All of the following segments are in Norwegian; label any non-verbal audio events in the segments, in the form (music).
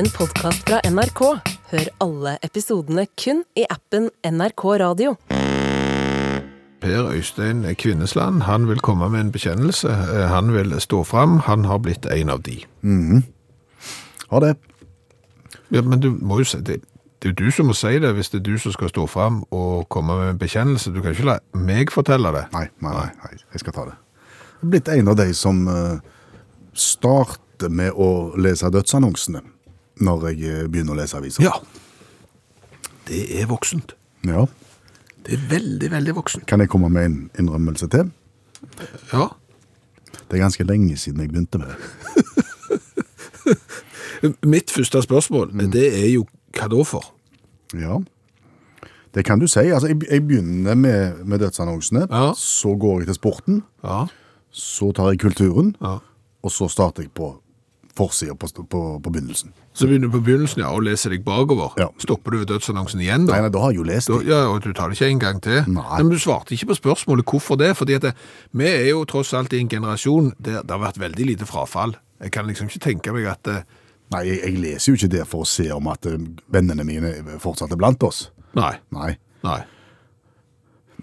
en podkast fra NRK. Hør alle episodene kun i appen NRK Radio. Per Øystein Kvinnesland han vil komme med en bekjennelse. Han vil stå fram. Han har blitt en av de. Har det. Ja, men du må jo si det. Det er jo du som må si det hvis det er du som skal stå fram og komme med en bekjennelse. Du kan ikke la meg fortelle det. Nei, nei, nei, nei, jeg skal ta det. Jeg har blitt en av de som eh, starter med å lese dødsannonsene når jeg eh, begynner å lese aviser. Ja. Det er voksent. Ja. Det er veldig, veldig voksent. Kan jeg komme med en innrømmelse til? Ja. Det er ganske lenge siden jeg begynte med det. (laughs) Mitt første spørsmål, det er jo hva da for? Ja. Det kan du si. Altså, jeg, jeg begynner med, med dødsannonsene, Ja. så går jeg til sporten, Ja. så tar jeg kulturen, ja. og så starter jeg på forsida på, på, på begynnelsen. Så begynner du på begynnelsen ja, og leser deg bakover. Ja. Stopper du ved dødsannonsen igjen da? Nei, nei, da har jeg jo lest Da, det. ja, og du tar det ikke en gang til. Nei. Men du svarte ikke på spørsmålet hvorfor det. fordi at det, vi er jo tross alt i en generasjon der det har vært veldig lite frafall. Jeg kan liksom ikke tenke meg at eh, Nei, jeg, jeg leser jo ikke det for å se om at eh, vennene mine fortsatt er blant oss. Nei. Nei. nei.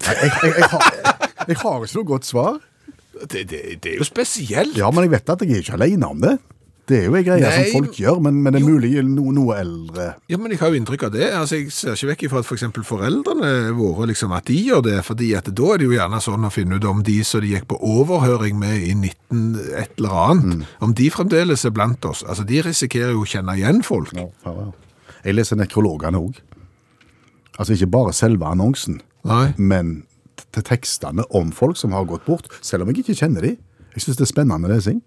Nei, jeg, jeg, jeg, har, jeg har ikke noe godt svar. Det, det, det er jo spesielt. Ja, men jeg vet at jeg er ikke alene om det. Det er jo en greie Nei, som folk gjør, men, men det er mulig no, noe eldre Ja, men jeg har jo inntrykk av det. Altså, Jeg ser ikke vekk ifra at for eksempel foreldrene våre, liksom, at de gjør det. fordi at da er det jo gjerne sånn å finne ut om de som de gikk på overhøring med i 19 et eller annet, om de fremdeles er blant oss. Altså, De risikerer jo å kjenne igjen folk. Ja, ja, ja. Jeg leser nekrologene òg. Altså ikke bare selve annonsen, Nei. men til tekstene om folk som har gått bort, selv om jeg ikke kjenner de. Jeg syns det er spennende lesing.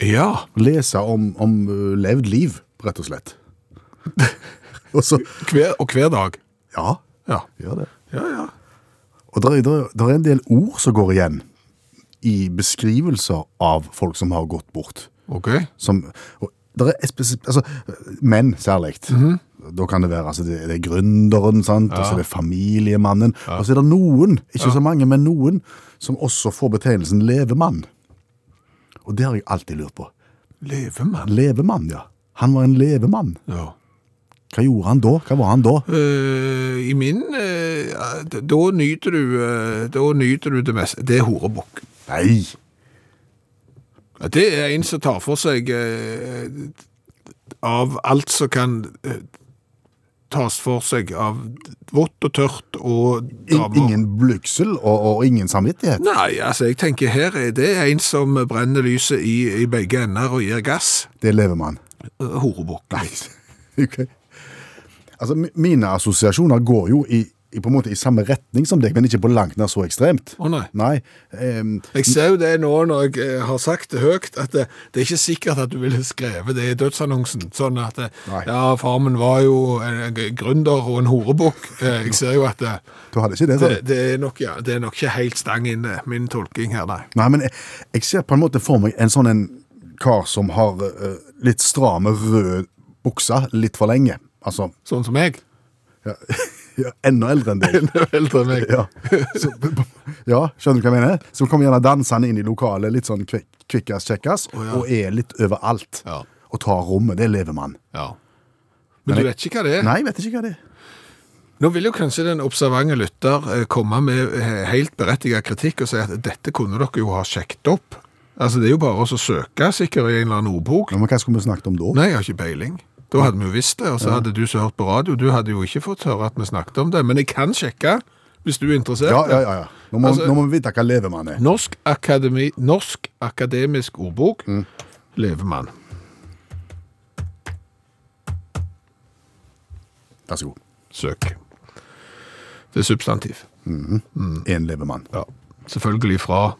Ja. Lese om, om uh, levd liv, rett og slett. (laughs) og så Hver, og hver dag. Ja, Ja. gjør det. Ja, ja. Og det er, en del ord som går igjen i beskrivelser av folk som har gått bort. Ok. Som, og der er altså, menn særlig. Da kan det være altså, det, det er gründeren, sant? og så er det familiemannen. Og så er det noen, ikke så mange, men noen, som også får betegnelsen levemann. Og det har jeg alltid lurt på. Levemann. Levemann, ja. Han var en levemann. Ja. Hva gjorde han da? Hva var han da? Uh, I min uh, Da nyter du uh, Da nyter du det meste. Det er horebukk. Nei! Det er en som tar for seg av alt som kan tas for seg av vått og tørt og damer. ingen blygsel og, og ingen samvittighet. Nei, altså jeg tenker her er det en som brenner lyset i, i begge ender og gir gass. Det lever man. Horebukk. Nei, (laughs) Ok. Altså, mine assosiasjoner går jo i, i, på en måte i samme retning som deg, men ikke på langt nær så ekstremt. Å nei. Nei. Um, Jeg ser jo det nå når jeg eh, har sagt det høyt, at det, det er ikke sikkert at du ville skrevet det i dødsannonsen. Sånn at det, ja, far min var jo en gründer og en horebukk. Eh, Jeg ser jo at det, du hadde ikke det, sa det, du? det, er nok, ja, det er nok ikke helt stang inne, min tolking her, nei. Nei, men jeg, jeg ser på en måte for meg en sånn en kar som har uh, litt stramme røde bukser litt for lenge. Altså, Sånn som jeg. ja, (laughs) ja, enda eldre enn deg. (laughs) Enda eldre enn meg. Ja. Så, ja, skjønner du hva jeg mener? Som kommer gjerne dansende inn i lokalet, litt sånn kvik- kvikkas-kjekkas, oh, ja. og er litt overalt. Ja. Og tar rommet. Det lever man. Ja. Men du vet ikke hva det er? Nei, jeg vet ikke hva det er. Nå vil jo kanskje den observante lytter eh, komme med eh, helt berettiget kritikk og si at dette kunne dere jo ha sjekket opp. Altså, det er jo bare å søke sikkert i en eller annen ordbok. Men hva skulle vi snakket om da? Nei, jeg har ikke peiling. Da hadde vi jo visst det, og så hadde du så hørt på radio, du hadde jo ikke fått høre at vi snakket om det, men jeg kan sjekke, hvis du er interessert. Ja, ja, ja. ja. Nå, må, Altså- nå må vi vite hva levemann er. Norsk, akademi, Norsk akademisk ordbok, Mm. levemann. Vær så god. Søk. Det er substantiv. En levemann. Ja. Selvfølgelig fra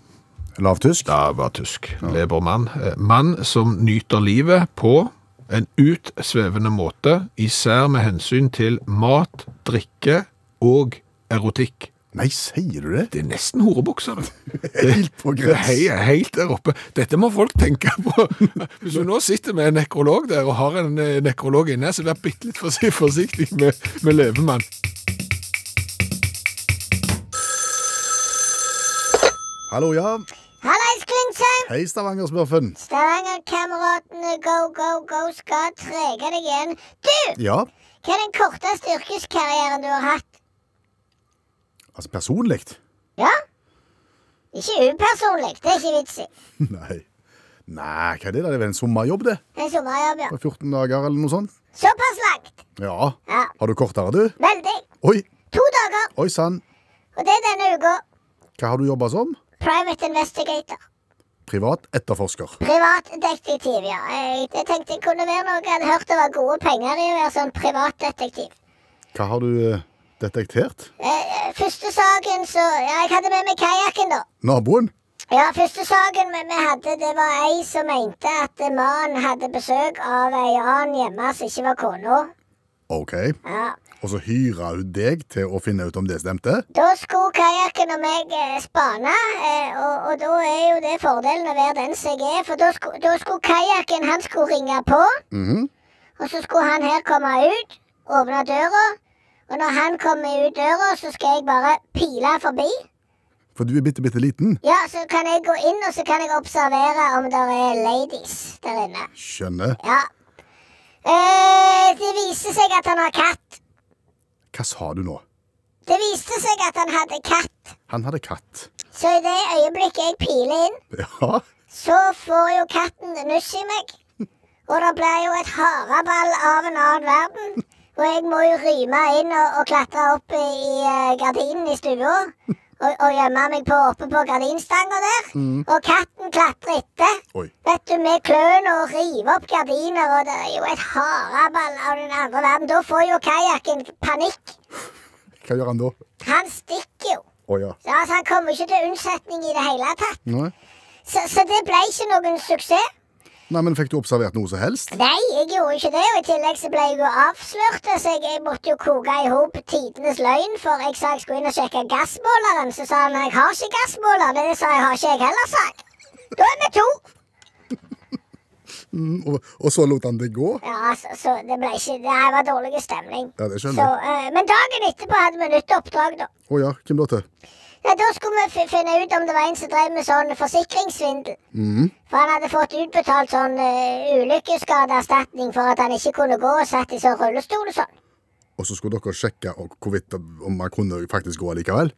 Lavtysk? Ja, bare tysk. Lebermann. Eh, Mann som nyter livet på en utsvevende måte, især med hensyn til mat, drikke og erotikk. Nei, sier du det? Det er nesten horebukser. (laughs) Helt på Det er gress. helt der oppe. Dette må folk tenke på. (laughs) Hvis du nå sitter med en nekrolog der og har en eh, nekrolog inne, så vær bitte litt forsi- forsiktig med, med levemann. Hallo, ja. Hallais, Klingsheim! Hei, Stavanger-smurfen. Stavanger-kameratene go, go, go skal trege deg igjen. Du! Ja, Hva er den korteste yrkeskarrieren du har hatt? altså personlig? Ja? Ikke upersonlig, det er ikke vits i. (laughs) Nei. Nei, hva er det da? Det er vel en sommerjobb, det? En sommerjobb, ja. På 14 dager eller noe sånt? Såpass langt. Ja. Ja. Har du kortere, du? Veldig. Oi, To dager. oi sann. Og det er denne uka. Hva har du jobba som? Private investigator. Privat etterforsker. Privatdetektiv, ja. Jeg, tenkte jeg kunne være noe. Jeg hadde hørt det var gode penger i å være sånn privatdetektiv. Hva har du eh, detektert? Eh, første saken så Ja, jeg hadde med meg kajakken, da. Naboen? Ja, første saken vi hadde, det var ei som mente at mannen hadde besøk av ei annen hjemme som ikke var kona. Ok. Ja. Og så hyra hun deg til å finne ut om det stemte? Da skulle kajakken og meg eh, spane, eh, og, og da er jo det fordelen å være den som jeg er. For da skulle, da skulle kajakken han skulle ringe på, Mhm. og så skulle han her komme ut, åpne døra. Og når han kommer ut døra, så skal jeg bare pile forbi. For du er bitte, bitte liten. Ja, så kan jeg gå inn, og så kan jeg observere om det er ladies der inne. Skjønner. Ja. Eh, det viser seg at han har katt. Hva sa du nå? Det viste seg at han hadde katt. Han hadde katt. Så i det øyeblikket jeg piler inn, Ja. (laughs) så får jo katten nuss i meg. Og det blir jo et haraball av en annen verden. Og jeg må jo ryme inn og, og klatre opp i, i eh, gardinen i stua. Og, og gjemme meg på, oppe på gardinstanga der. Og katten klatrer etter. Oi. Vet du, Med klørne og rive opp gardiner, og det er jo et haraball av den andre verden. Da får jo kajakken panikk. (laughs) Hva gjør han da? Han stikker jo. Oh, ja. Så altså, Han kommer ikke til unnsetning i det hele tatt. Så, så det ble ikke noen suksess. Nei, men fikk du observert noe som helst? Nei, jeg gjorde ikke det, og i tillegg så ble jeg jo avslørt. Så jeg, jeg måtte jo koke i hop tidenes løgn, for jeg sa jeg skulle inn og sjekke gassmåleren. Så sa han jeg har ikke gassmåler. Det sa jeg har ikke jeg heller, sa jeg. Da er vi to. (laughs) Mm, og, og så lot han det gå? Ja, så, så det ble ikke Det var dårlig stemning. Ja, det skjønner jeg. Uh, men dagen etterpå hadde vi nytt oppdrag, da. Å ja, hvem da til? Ja, da skulle vi finne ut om det var en som drev med sånn forsikringssvindel. For han hadde fått utbetalt sånn uh, ulykkesskadeerstatning for at han ikke kunne gå og satt i sånn rullestol og sånn. Og så skulle dere sjekke hvorvidt om han kunne faktisk gå likevel?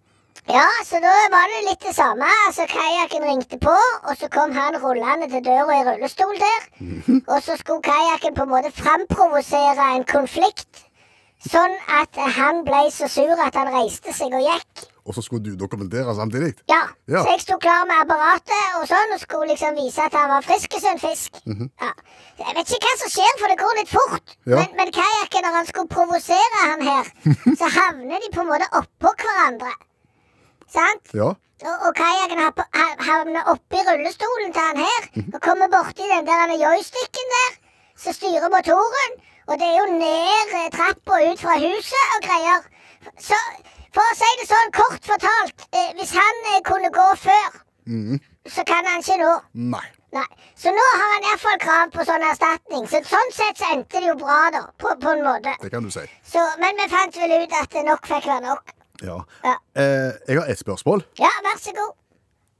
Ja, så da var det litt det samme. Altså, Kajakken ringte på, og så kom han rullende til døra i rullestol der. Og så skulle kajakken på en måte framprovosere en konflikt. Sånn at han ble så sur at han reiste seg og gikk. Og så skulle du dokumentere samtidig? Ja, Ja. Så jeg sto klar med apparatet og sånn, og skulle liksom vise at han var frisk som en fisk. ja. Jeg vet ikke hva som skjer, for det går litt fort. Ja. Men, men kajakken, når han skulle provosere han her, (laughs) så havner de på en måte oppå hverandre. Sant? Ja. Og, og kajakken ha- ha- havner oppi rullestolen til han her, og kommer borti den der joysticken der, som styrer motoren. Og det er jo ned eh, trappa ut fra huset og greier. Så for å si det sånn, kort fortalt, eh, hvis han eh, kunne gå før, så kan han ikke nå. Nei. Nei. Så nå har han iallfall krav på sånn erstatning. Så sånn sett så endte det jo bra, da. På, på en måte. Det kan du si. Så, men vi fant vel ut at nok fikk være nok. Ja. Ja. Eh, jeg har ett spørsmål. Ja, vær så god.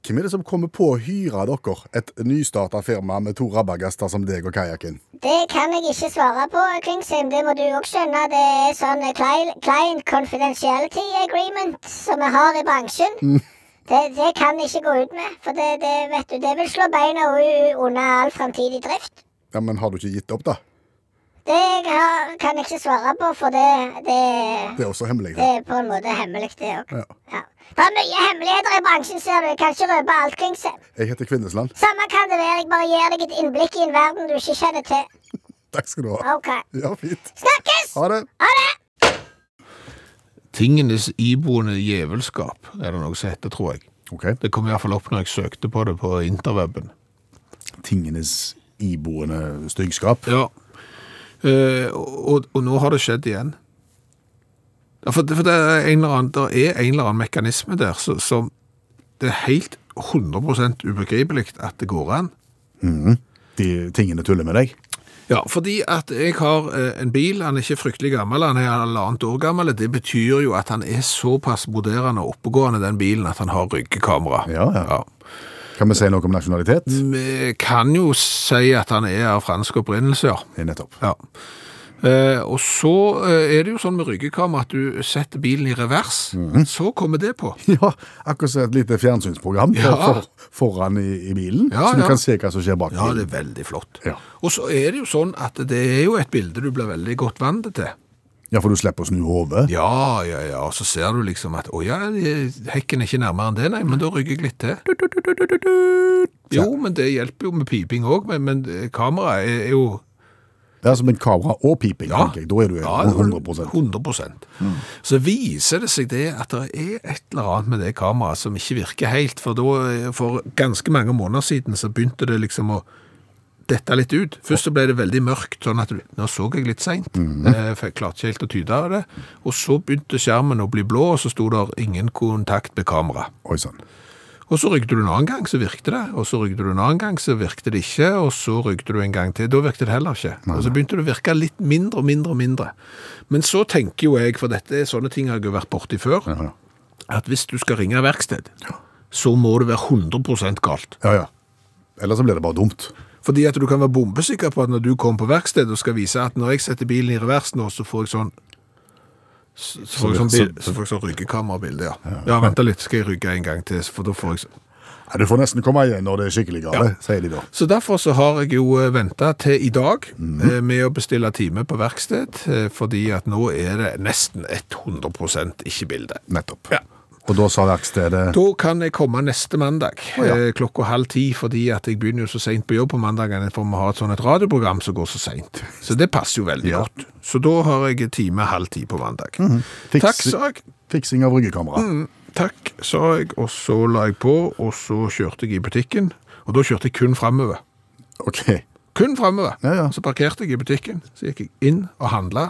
Hvem er det som kommer på å hyre dere et nystarta firma med to rabagaster som deg og kajakken? Det kan jeg ikke svare på, Klingsheim. Det må du òg skjønne. Det er sånn client confidentiality agreement som vi har i bransjen. Det, det kan jeg ikke gå ut med, for det, det, vet du, det vil slå beina under all framtidig drift. Ja, Men har du ikke gitt opp, da? Det har, kan jeg ikke svare på, for det, det, Det er også hemmelig. det er på en måte hemmelig, det òg. Ja. Ja. Det er mye hemmeligheter i bransjen, ser du. Jeg kan ikke røpe alt, Klingsheim. Jeg heter Kvinnesland. Samme kan det være. Jeg bare gir deg et innblikk i en verden du ikke kjenner til. (laughs) Takk skal du ha. OK. Ja, fint. Snakkes! Ha det. Ha det! Tingenes iboende djevelskap er det noe som heter, tror jeg. Ok. Det kom i hvert fall opp når jeg søkte på det på interweben. Tingenes iboende styggskap. Ja. Eh, og, og nå har det skjedd igjen. Ja, for, det- for det er en eller annen, det er en eller annen mekanisme der så- som det er helt 100% ubegripelig at det går an. De tingene tuller med deg. Ja, fordi at jeg har eh, en bil, han er ikke fryktelig gammel, han er halvannet år gammel, det betyr jo at han er såpass moderne og oppegående den bilen at han har ryggekamera. Ja, ja. Kan vi si noe om nasjonalitet? Vi kan jo si at han er av fransk opprinnelse, ja. Ja, Nettopp. ja. Eh, og så eh, er det jo sånn med ryggekamera at du setter bilen i revers. Så kommer det på. (laughs) Ja, akkurat som et lite fjernsynsprogram Ja. for, foran i, i bilen, Ja, så du ja. kan se hva som skjer bak Ja, det er veldig flott. Og så er det jo sånn at det er jo et bilde du blir veldig godt vant til. Ja, for du slipper å snu hodet. Ja, ja, ja, og så ser du liksom at, å ja, hekken er ikke nærmere enn det, nei, men da rygger jeg litt til. Jo, men det hjelper jo med piping også, men, men kameraet er jo Det er som en kamera og piping, Ja. tenker jeg. Da er du Ja, 100 100 Så viser det seg det at det er et eller annet med det kameraet som ikke virker helt, for da, for ganske mange måneder siden så begynte det liksom å dette litt ut. Først så ble det veldig mørkt, sånn at nå så jeg litt sent, eh, jeg klarte ikke helt å tyde av det. Og så begynte skjermen å bli blå, og så sto der ingen kontakt med kamera. Oi sann. Og så rykte du en annen gang, så virkte det. Og så rykte du en annen gang, så virkte det ikke. Og så rykte du en gang til. Da virkte det heller ikke. Og så begynte det å virke litt mindre og mindre og mindre. Men så tenker jo jeg, for dette er sånne ting jeg har vært borti før, at hvis du skal ringe verksted, så må det være 100% galt. ja, ja. Eller så blir det bare dumt. Fordi at du kan være bombesikker på at når du kommer på verksted og skal vise at når jeg setter bilen i revers nå, så får jeg sånn så så får jeg sånn, bil- så får jeg sånn ryggekamerabilde, ja. Ja, vent litt, skal jeg rygge en gang til, for da får jeg. Ja, du får nesten komme igjen når det er skikkelig gale, sier de da. Så derfor så har jeg jo venta til i dag eh, med å bestille time på verksted, eh, fordi at nå er det nesten 100% ikke bilde. Nettopp. Ja. Og da sa verkstedet Da kan jeg komme neste mandag oh, ja. eh, klokka halv ti, fordi at jeg begynner jo så seint på jobb på mandagene, for vi har et sånt et radioprogram som går så seint. (laughs) Så det passer jo veldig Ja. godt. Så da har jeg time halv ti på mandag. Fiks- Takk, sa jeg. fiksing av ryggekamera. Mm, takk, sa jeg, og så la jeg på, og så kjørte jeg i butikken. Og da kjørte jeg kun framover. Okay. Kun framover. Ja, ja. Så parkerte jeg i butikken, så gikk jeg inn og handla.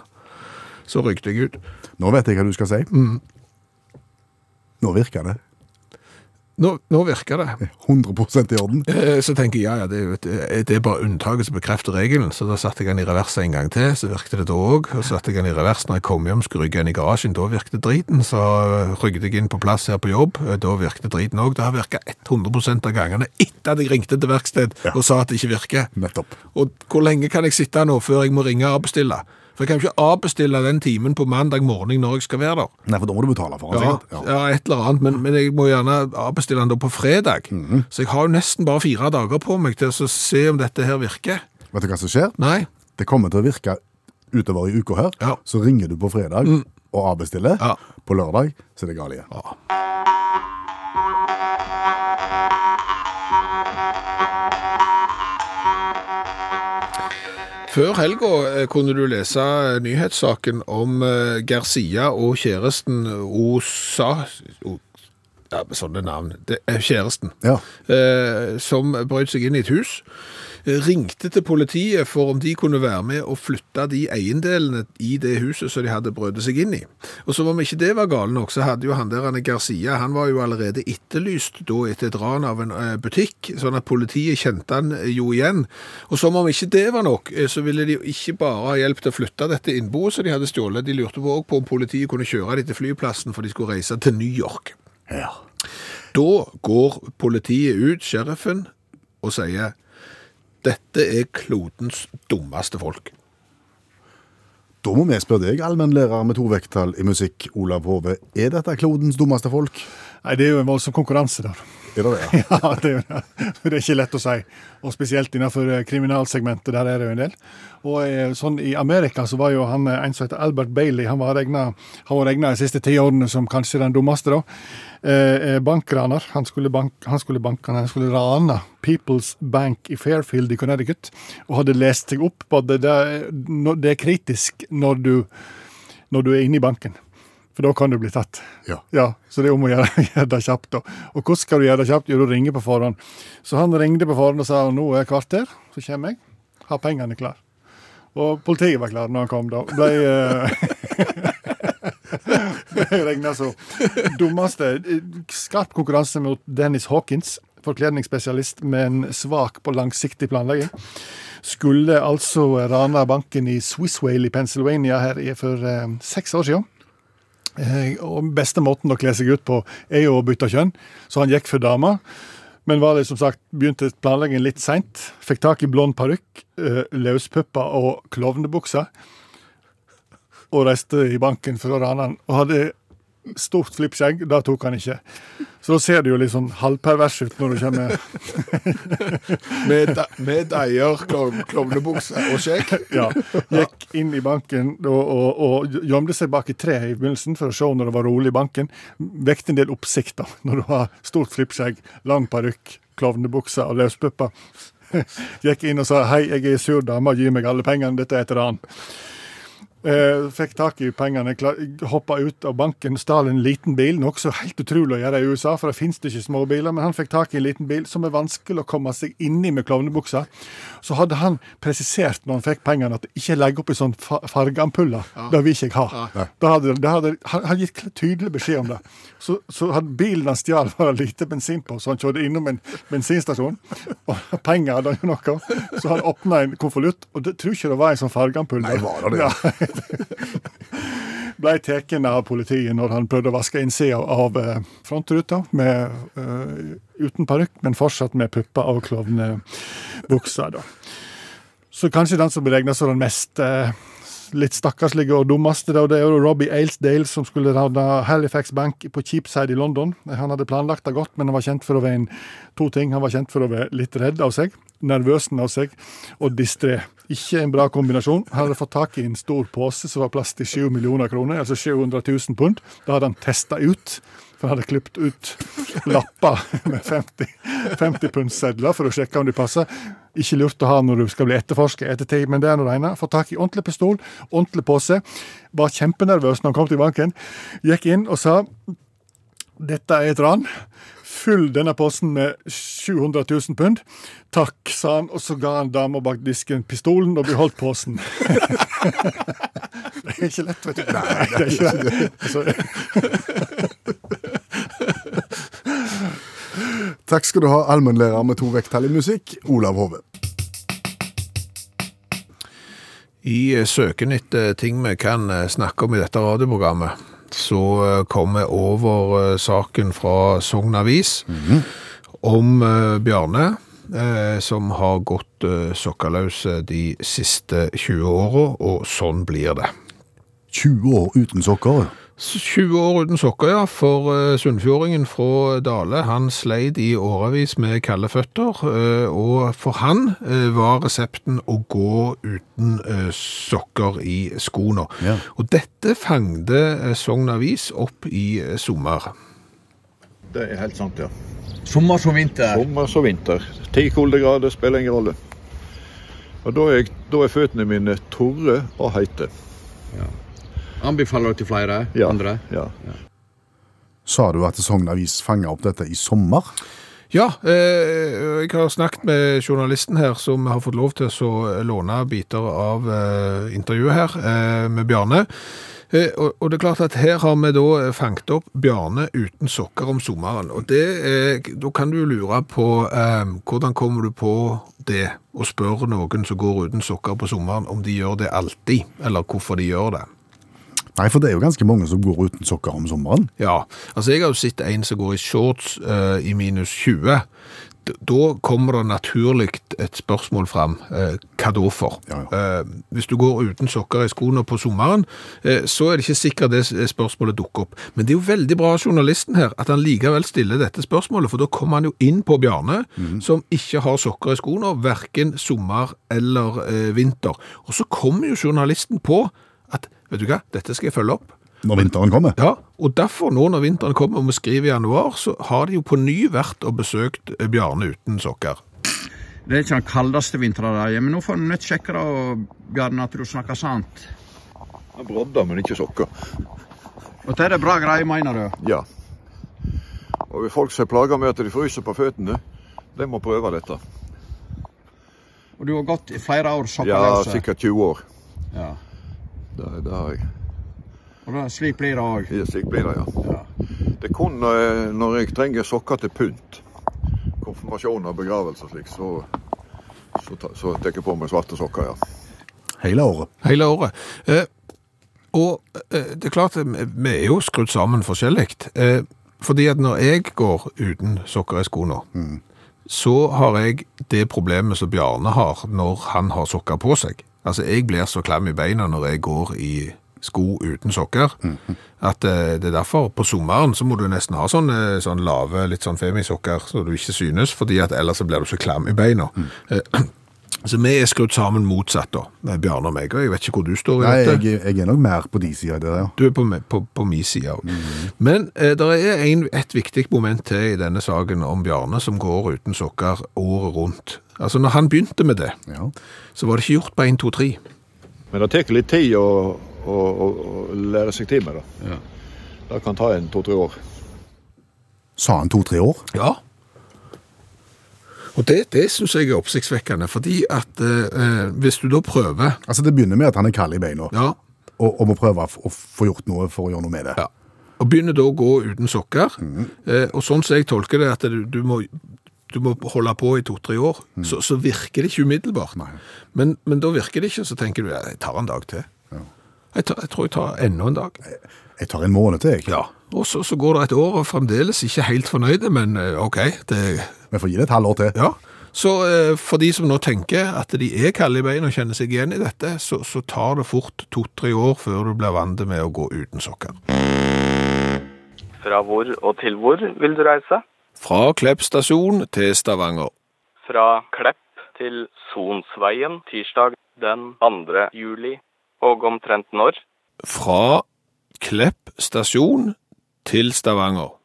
Så rykte jeg ut. Nå vet jeg hva du skal si. Mm. Nå virker det. Nå, nå virker det. 100% i orden. Eh, Så tenker jeg, ja, ja, det er, et, eh, det er bare unntaket som bekrefter regelen. Så da satte jeg den i revers en gang til, så virket det da òg. Og så satte jeg den i revers når jeg kom hjem, skulle rygge den i garasjen. Da virket driten. Så rygget jeg inn på plass her på jobb. eh, Da virket driten òg. Det har virka 100 av gangene etter at jeg ringte til verksted og sa at det ikke virker. Nettopp. Og hvor lenge kan jeg sitte nå før jeg må ringe og avbestille? For jeg kan jo ikke avbestille den timen på mandag morgen når jeg skal være der. Nei, for da må du betale for den, Ja, sikkert. ja, et eller annet, men, men jeg må gjerne avbestille den da på fredag. Så jeg har jo nesten bare fire dager på meg til å se om dette her virker. Vet du hva som skjer? Nei. Det kommer til å virke utover i uka her. Ja. Så ringer du på fredag og avbestiller. Ja. På lørdag så er det galt igjen. Før helga eh, kunne du lese nyhetssaken om eh, Garcia og kjæresten Osa ja, Sånne navn. Det er kjæresten. Ja. eh, som brøt seg inn i et hus, ringte til politiet for om de kunne være med og flytte de eiendelene i det huset som de hadde brødet seg inn i. Og som om ikke det var gale nok, så hadde jo han der, Anne Garcia, han var jo allerede etterlyst da etter et ran av en eh, butikk, sånn at politiet kjente han eh, jo igjen. Og som om ikke det var nok, eh, så ville de jo ikke bare ha hjelp til å flytte dette innboet som de hadde stjålet, de lurte på òg på om politiet kunne kjøre de til flyplassen for de skulle reise til New York. Ja. Da går politiet ut, sheriffen, og sier dette er klodens dummeste folk. Da må vi spørre deg, allmennlærer med to vekttall i musikk, Olav Hove. Er dette klodens dummeste folk? Nei, det er jo en voldsom konkurranse der. Er det det? Ja, (laughs) det er, jo- det er ikke lett å si. Og spesielt innenfor eh, kriminalsegmentet, der er det jo en del. Og eh, sånn I Amerika så var jo han eh, en som heter Albert Bailey, han var regna de siste ti årene som kanskje den dummeste. da. Eh, eh, bankraner. Han skulle, bank, han skulle banke, han skulle rane People's Bank i Fairfield i Connecticut, og hadde lest seg opp på at det, det, det er kritisk når du, når du er inne i banken. For da kan du bli tatt. Ja. Ja, så det er om å gjøre, (laughs) gjøre det kjapt. da. Og hvordan skal du gjøre det kjapt? Jo, du ringer på forhånd. Så han ringte på forhånd og sa nå er kvarter, så kommer jeg. Har pengene klar. Og politiet var klar når han kom, da. Ble (laughs) uh, regna som dummeste. Skarp konkurranse mot Dennis Hawkins, forkledningsspesialist med en svak på langsiktig planlegging. Skulle altså rane banken i Swisswale i Pennsylvania her for eh, seks år siden. Eh, og beste måten å kle seg ut på er jo å bytte kjønn, så han gikk for dama. Men var det som sagt, begynte planleggingen litt seint. Fikk tak i blond parykk, eh, løspupper og klovnebukser. Og reiste i banken for å rane han. Og hadde stort flippskjegg. Det tok han ikke. Så da ser det jo litt sånn halvpervers ut når du kommer (laughs) Med, med deier, klovnebukse og skjegg. (laughs) Ja. Gikk inn i banken og, og, gjemte seg bak i tre i begynnelsen for å se når det var rolig i banken. Vekte en del oppsikt da, (laughs) når du har stort flippskjegg, lang parykk, klovnebukse og løspupper. Gikk inn og sa 'hei, jeg er sur dame, gi meg alle pengene, dette er et ran'. Eh, fikk tak i pengene, hoppa ut av banken, stal en liten bil. Noe så helt utrolig å gjøre i USA, for det finnes det ikke småbiler. Men han fikk tak i en liten bil som er vanskelig å komme seg inni med klovnebuksa. Så hadde han presisert når han fikk pengene, at ikke legg opp i sånn fa fargeampuller. Det vil ikke jeg ha. Da hadde, da hadde, han hadde gitt tydelig beskjed om det. Så, så hadde bilen han stjal, var lite bensin på, så han kjørte innom en bensinstasjon. Og penger hadde han jo nok av. Så han åpna en konvolutt, og det tror ikke det var en sånn fargeampull. Nei, var det det? Ja. (laughs) Ble tatt av politiet når han prøvde å vaske innsida av eh, frontruta med, uh, uten parykk, men fortsatt med pupper og klovnebukser. Så kanskje den som blir regna som den mest eh, litt stakkarslige og dummeste, Og det er jo Robbie Ailsdale, som skulle havne Halifax Bank på Cheapside i London. Han hadde planlagt det godt, men han var kjent for å være en, to ting. Han var kjent for å være litt redd av seg, nervøsen av seg, og distré. Ikke en bra kombinasjon. Han hadde fått tak i en stor pose som var plass til 7 millioner kroner, altså 700 000 pund. Det hadde han testa ut. For han hadde klippet ut lapper med 50, 50 pundsedler for å sjekke om de passer. Ikke lurt å ha når du skal bli etterforsket etter ettertid, men det er nå det ene. Få tak i ordentlig pistol, ordentlig pose. Var kjempenervøs når han kom til banken. Gikk inn og sa dette er et ran. Fyll denne posen med 700 000 pund. Takk, sa han, og så ga han dama bak disken pistolen og beholdt posen. (laughs) det er ikke lett, vet du. Nei, det er ikke det. (laughs) (laughs) Altså, Takk skal du ha, allmennlærer med to vekttall i musikk, Olav Hove. I eh, søken etter ting vi kan eh, snakke om i dette radioprogrammet, så eh, kom vi over saken fra Sogn Avis om eh, Bjarne, eh, som har gått sokkeløs de siste 20 åra, og sånn blir det. 20 år uten sokker. 20 år uten sokker, ja, for uh, sunnfjordingen fra Dale, han sleit i årevis med kalde føtter, eh, og for han eh, var resepten å gå uten eh, sokker i skoene. Ja. Og dette fangde Sogn Avis opp i eh, sommer. Det er helt sant, ja. Sommer som vinter. Sommer som vinter. Ti kuldegrader spiller ingen rolle. Og da er, da er føttene mine tørre og heite. Anbefaler du til flere Ja. andre? Ja. Sa du at Sogn Avis fanga opp dette i sommer? Ja, eh, jeg har snakket med journalisten her, som har fått lov til å låne biter av eh, intervjuet her eh, med Bjarne. Eh, og, og det er klart at her har vi da fanget opp Bjarne uten sokker om sommeren. Og det, eh, da kan du jo lure på eh, hvordan kommer du på det, å spørre noen som går uten sokker på sommeren om de gjør det alltid, eller hvorfor de gjør det. Nei, for det er jo ganske mange som går uten sokker om sommeren. Ja, altså jeg har jo sett en som går i shorts uh, i minus 20. D- Da kommer det naturlig et spørsmål fram. Eh, hva da for? Ja, Eh, hvis du går uten sokker i skoene på sommeren, eh, så er det ikke sikkert det spørsmålet dukker opp. Men det er jo veldig bra av journalisten her at han likevel stiller dette spørsmålet, for da kommer han jo inn på Bjarne, som ikke har sokker i skoene, hverken sommer eller vinter. Og så kommer jo journalisten på vet du hva, dette skal jeg følge opp. Når vinteren kommer. Ja, og derfor nå når vinteren kommer og vi skriver i januar, så har de jo på ny vært og besøkt eh, Bjarne uten sokker. Det er ikke den kaldeste vinteren der, men nå får du nødt sjekke det, Bjarne, at du snakker sant. Brodder, men ikke sokker. Og det er det bra greier, mener du? Ja. Og hvis folk som er plaga med at de fryser på føttene, de må prøve dette. Og du har gått i flere år Ja, sikkert 20 år. Ja. Det, det har jeg. Og da, slik blir det òg. Ja, Slik blir det, ja. Det er kun når jeg, når jeg trenger sokker til pynt, konfirmasjon og begravelse og slik, så, så, så tar jeg på meg svarte sokker, ja. Hele året. Hele året. Eh, og eh, det er klart, eh, vi er jo skrudd sammen forskjellig. Eh, fordi at når jeg går uten sokker i skoene, så har jeg det problemet som Bjarne har når han har sokker på seg. Altså, jeg blir så klam i beina når jeg går i sko uten sokker, at eh, det er derfor på sommeren så må du nesten ha sånne, sånn lave, litt sånn femisokker, så du ikke synes, fordi at ellers så blir du så klam i beina. Eh, Så vi er skrudd sammen motsatt da, Bjarne og meg, og jeg vet ikke hvor du står i Nei, dette. jeg, jeg er nok mer på de sida der, ja. Du er på, på, på min side også. Men eh, det er en, et viktig moment til i denne saken om Bjarne som går uten sokker året rundt. Altså, når han begynte med det, ja. så var det ikke gjort på 1, 2, 3. Men det tar litt tid å, å, å, å lære seg til med det. Det kan ta en to-tre år. Sa han to-tre år? Ja. Og det, det synes jeg er oppsiktsvekkende, fordi at eh, hvis du da prøver, Altså, Det begynner med at han er kald i beina, ja, og, og må prøve å få gjort noe for å gjøre noe med det. ja, og begynner da å gå uten sokker, eh, og sånn som jeg tolker det, at du, du må du må holde på i to-tre år, så, så virker det ikke umiddelbart. Men, men da virker det ikke, så tenker du, ja, jeg tar en dag til. Jeg, tar, jeg tror jeg tar enda en dag. Jeg tar en måned til, jeg. Ja. Og så, så går det et år og fremdeles ikke helt fornøyde, men eh, ok, det, Vi får gi det et halvår til. ja. Så eh, for de som nå tenker at de er kalde i beina og kjenner seg igjen i dette, så, så tar det fort to-tre år før du blir vant med å gå uten sokker. Fra hvor og til hvor vil du reise? Fra Klepp stasjon til Stavanger. Fra Klepp til Sonsveien tirsdag den 2. juli. Og omtrent når? Fra Klepp stasjon til Stavanger.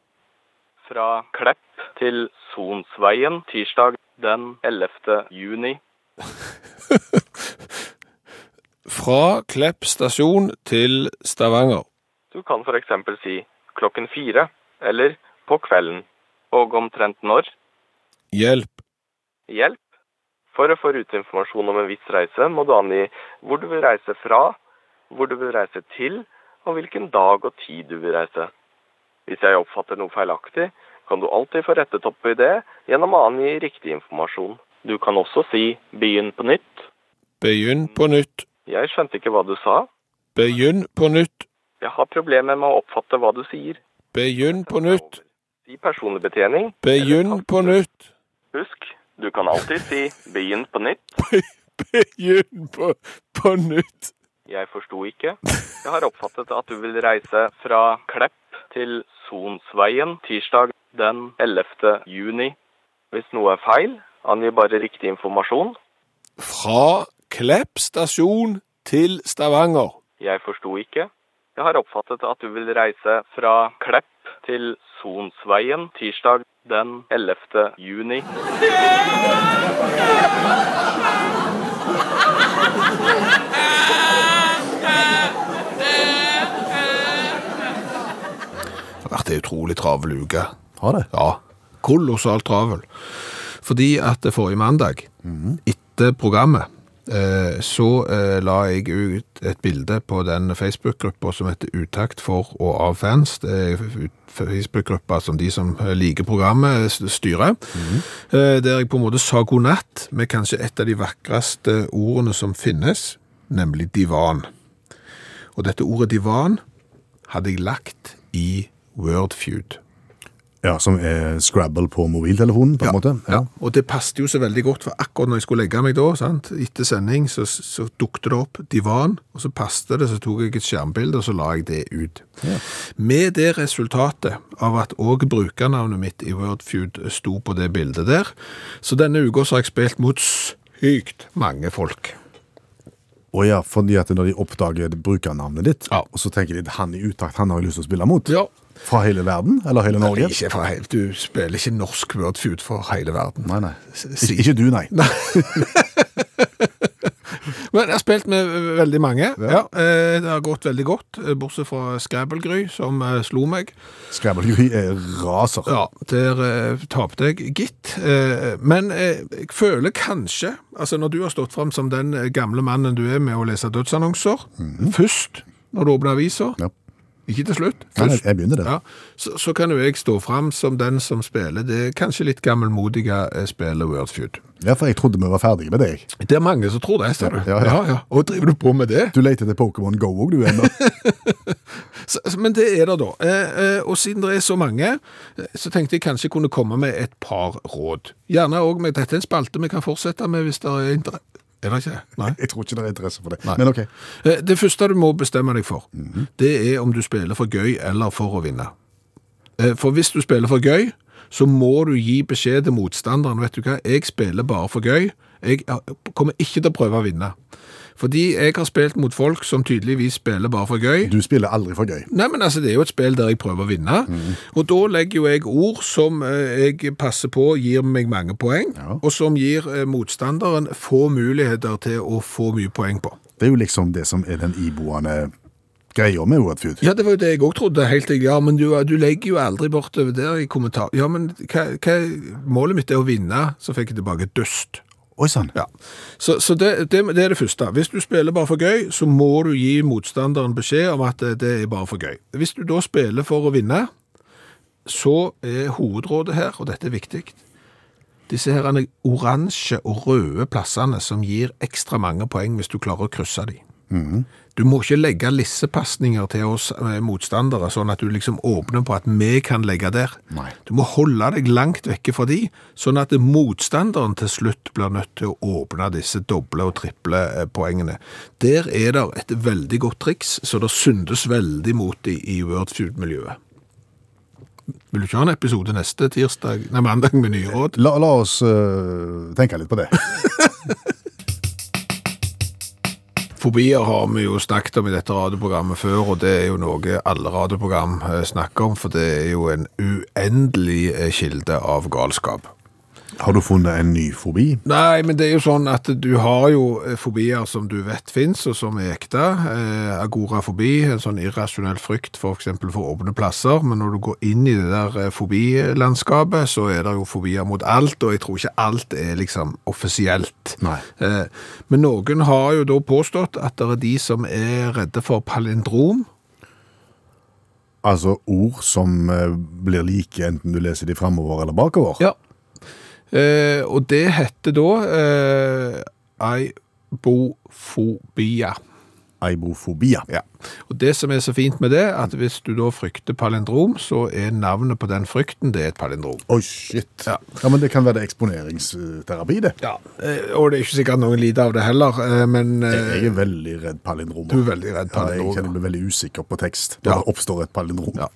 Fra Klepp til Sonsveien tirsdag den 11. juni. (laughs) Fra Klepp stasjon til Stavanger. Du kan eksempel si klokken fire, eller på kvelden. Og omtrent når? Hjelp. Hjelp. For å få ruteinformasjon om en viss reise, må du angi hvor du vil reise fra, hvor du vil reise til, og hvilken dag og tid du vil reise. Hvis jeg oppfatter noe feilaktig, kan du alltid få rettet opp i det gjennom å angi riktig informasjon. Du kan også si 'begynn på nytt'. Begynn på nytt. Jeg skjønte ikke hva du sa. Begynn på nytt. Jeg har problemer med å oppfatte hva du sier. Begynn på nytt. Si personlig betjening. Begynn på nytt. Husk, du kan alltid si 'begynn på nytt'. (laughs) Begynn på, på nytt. Jeg forsto ikke. Jeg har oppfattet at du vil reise fra Klepp til Sonsveien tirsdag den 11. juni. Hvis noe er feil, angi bare riktig informasjon. Fra Klepp stasjon til Stavanger. Jeg forsto ikke. Jeg har oppfattet at du vil reise fra Klepp til Sonsveien tirsdag den 11. juni. Det har vært ei utrolig travel uke. Har det? Ja, kolossalt travel. Fordi at forrige mandag, etter programmet, eh, så eh, la jeg ut et bilde på den Facebook-gruppa som heter Utakt for og av fans. Det er Facebook-gruppa som de som eh, liker programmet styrer. Eh, Der jeg på en måte sa god natt med kanskje et av de vakreste ordene som finnes, nemlig divan. Og dette ordet divan hadde jeg lagt i Wordfeud. Ja, Som er Scrabble på mobiltelefonen, på en måte? Ja. og det passet jo så veldig godt, for akkurat når jeg skulle legge meg da, sant? etter sending, så, så dukte det opp divan, og så passet det, så tok jeg et skjermbilde, og så la jeg det ut. Med det resultatet av at også brukernavnet mitt i Wordfeud sto på det bildet der, så denne uka har jeg spilt mot sykt mange folk. Å ja, fordi at når de oppdager brukernavnet ditt, Ja. og så tenker de at han i utakt, han har jo lyst til å spille mot. Ja. Fra hele verden, eller hele Norge? Nei, Ikke fra helt, du spiller ikke norsk Wordfeud for hele verden. Nei, nei. Si- Ikke, du, nei. (laughs) (laughs) Men jeg har spilt med veldig mange. Ja. ja. det har gått veldig godt, eh, bortsett fra Scrabble-gry, som eh, slo meg. Scrabble er raser. Ja, der eh, tapte jeg, gitt. Eh, men eh, jeg føler kanskje, altså når du har stått frem som den eh, gamle mannen du er med å lese dødsannonser, først når du åpner aviser, Ja. Ikke til slutt. Først. jeg begynner der. Ja, så, så kan jo jeg stå fram som den som spiller det kanskje litt gammelmodige eh, spillet Wordfeud. Ja, for jeg trodde vi var ferdige med deg. Det er mange som tror det, ser du. Ja, ja. Og driver du på med det? Du leter etter Pokémon Go òg, du ennå. (laughs) Men det er det da. Eh, eh, og siden det er så mange, så tenkte jeg kanskje jeg kunne komme med et par råd. Gjerne òg med dette er en spalte vi kan fortsette med hvis det er interesse. Er det ikke? Nei. (laughs) Jeg tror ikke det er interesse for det. Nei. Men ok. Eh, Det første du må bestemme deg for, det er om du spiller for gøy eller for å vinne. Eh, For hvis du spiller for gøy, så må du gi beskjed til motstanderen. Vet du hva, jeg spiller bare for gøy. Jeg eh, kommer ikke til å prøve å vinne. Fordi jeg har spilt mot folk som tydeligvis spiller bare for gøy. Du spiller aldri for gøy. Nei, men altså, det er jo et spill der jeg prøver å vinne. Og da legger jo jeg ord som eh, jeg passer på gir meg mange poeng, Ja. og som gir eh, motstanderen få muligheter til å få mye poeng på. Det er jo liksom det som er den iboende greia med Wordfeud. Ja, det var jo det jeg òg trodde. helt Ja, men du, du legger jo aldri bortover der i kommentar. Ja, men hva, hva, målet mitt er å vinne, så fikk jeg tilbake døst. Oi sann. Ja. Så, så det, det, det er det første. Hvis du spiller bare for gøy, så må du gi motstanderen beskjed om at det, det er bare for gøy. Hvis du da spiller for å vinne, så er hovedrådet her, og dette er viktig, disse her oransje og røde plassene som gir ekstra mange poeng hvis du klarer å krysse de. Du må ikke legge lissepasninger til oss eh, motstandere, sånn at du liksom åpner på at vi kan legge der. Nei. Du må holde deg langt vekke fra de, sånn at motstanderen til slutt blir nødt til å åpne disse doble og triple eh, poengene. Der er det et veldig godt triks, så det syndes veldig mot i, i Wordfeud-miljøet. Vil du ikke ha en episode neste tirsdag, nei, mandag med nye råd? La, la oss uh, tenke litt på det. (laughs) Fobier har vi jo snakket om i dette radioprogrammet før, og det er jo noe alle radioprogram eh, snakker om, for det er jo en uendelig eh, kilde av galskap. Har du funnet en ny fobi? Nei, men det er jo sånn at du har jo eh, fobier som du vet finnes, og som er ekte. Eh, agorafobi, en sånn irrasjonell frykt for eksempel for åpne plasser. Men når du går inn i det der eh, fobilandskapet, så er det jo fobier mot alt, og jeg tror ikke alt er liksom offisielt. Eh, men noen har jo da påstått at det er de som er redde for palindrom. Altså ord som øh, blir like enten du leser de framover eller bakover? Ja. Eh, og det heter da eh, eibofobia. Ja. Og det som er så fint med det, at hvis du da frykter palindrom, så er navnet på den frykten, det er et palindrom. Oi, shit. Ja. Ja. men det kan være det eksponeringsterapi, det. Ja. Eh, og det er ikke sikkert noen lider av det heller, eh, men eh, Jeg er veldig redd palindromer. Du er veldig redd Ja, jeg kjenner meg veldig usikker på tekst når Ja. det oppstår et palindrom. Ja.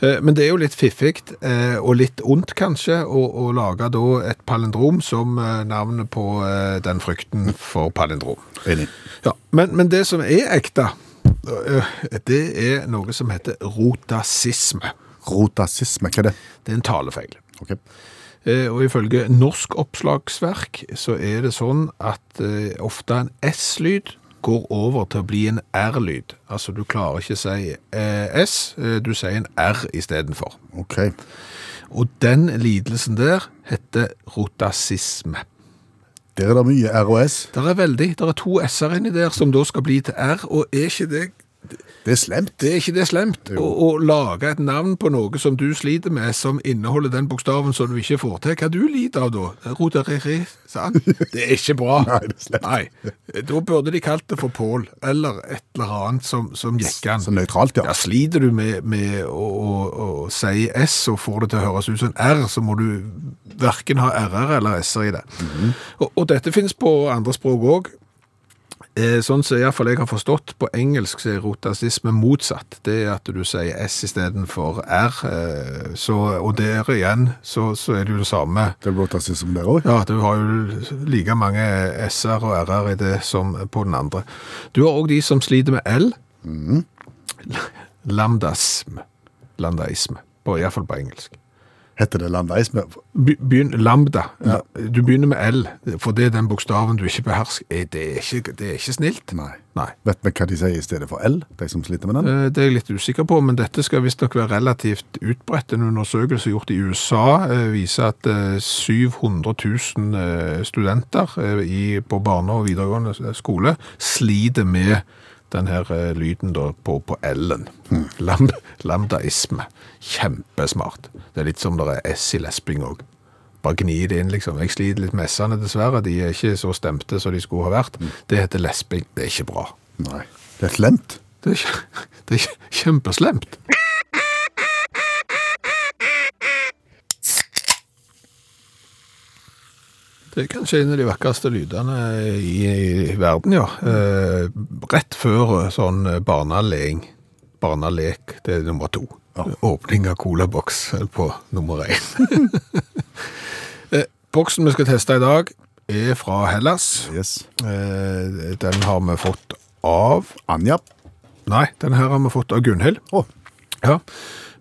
Eh, Men det er jo litt fiffig, eh, og litt ondt kanskje, å, å lage da et palindrom som eh, navnet på den frykten for palindrom. Enig. Ja, men, men det som er ekte, det er noe som heter rotasisme. Rotasisme, hva er det? Det er en talefeil. Ok. Eh, Og ifølge norsk oppslagsverk så er det sånn at ofte en S-lyd går over til å bli en R-lyd. Altså du klarer ikke å si eh, S, eh, du sier en R istedenfor. Ok. Og den lidelsen der heter rotasisme. Der er det mye R og S. Det er veldig, det er to S-er inni der som da skal bli til R, og er ikke det Det er slemt. Det er ikke det slemt å, å lage et navn på noe som du sliter med, som inneholder den bokstaven som du ikke får til. Hva du lider av da? Rodereri, sa han. Det er ikke bra. (laughs) Nei, det er slemt. Nei. Da burde de kalt det for Pål, eller et eller annet som, som an. Så nøytralt, ja. Ja, sliter du med, med å, å, å si S og får det til å høres ut som R, så må du hverken ha R-er eller S-er i det. Mhm. og, og dette finnes på andre språk òg. Eh, Sånn som så jeg har forstått, på engelsk så er rotasisme motsatt. Det er at du sier S istedenfor R. eh, Så, og der igjen så, så er det jo det samme. Det er rotasisme der òg. Ja, du har jo like mange S-er og R-er i det som på den andre. Du har òg de som sliter med L. Lambdasm. Landaisme. Iallfall på engelsk. Heter det landveis? Be- Begynn, lambda. Du begynner med L, for det er den bokstaven du ikke behersker. Eh, Det er ikke, det er ikke snilt. Nei. Nei. Vet vi hva de sier i stedet for L, de som sliter med den? Eh, Det er jeg litt usikker på, men dette skal visstnok være relativt utbredt. En undersøkelse gjort i USA eh, viser at eh, 700 000 eh, studenter på barne- og videregående skole sliter med den her eh, lyden da på, på L-en. Lam, lambdaisme. Kjempesmart. Det er litt som det er S i lesping òg. Bare gni det inn, liksom. Jeg sliter litt med S-ene, dessverre. De er ikke så stemte som de skulle ha vært. Det heter lesping. Det er ikke bra. Nei. Det er slemt. Det er, (laughs) det er kjempeslemt. Det er kanskje en av de vakreste lydene i, i verden, ja. Eh, rett før sånn barneleing. Barnelek, det er nummer to. Åpning av colaboks på nummer én. (laughs) eh, boksen vi skal teste i dag, er fra Hellas. Yes. Eh, den har vi fått av Anja. Nei, den her har vi fått av Gunhild. Oh. Ja.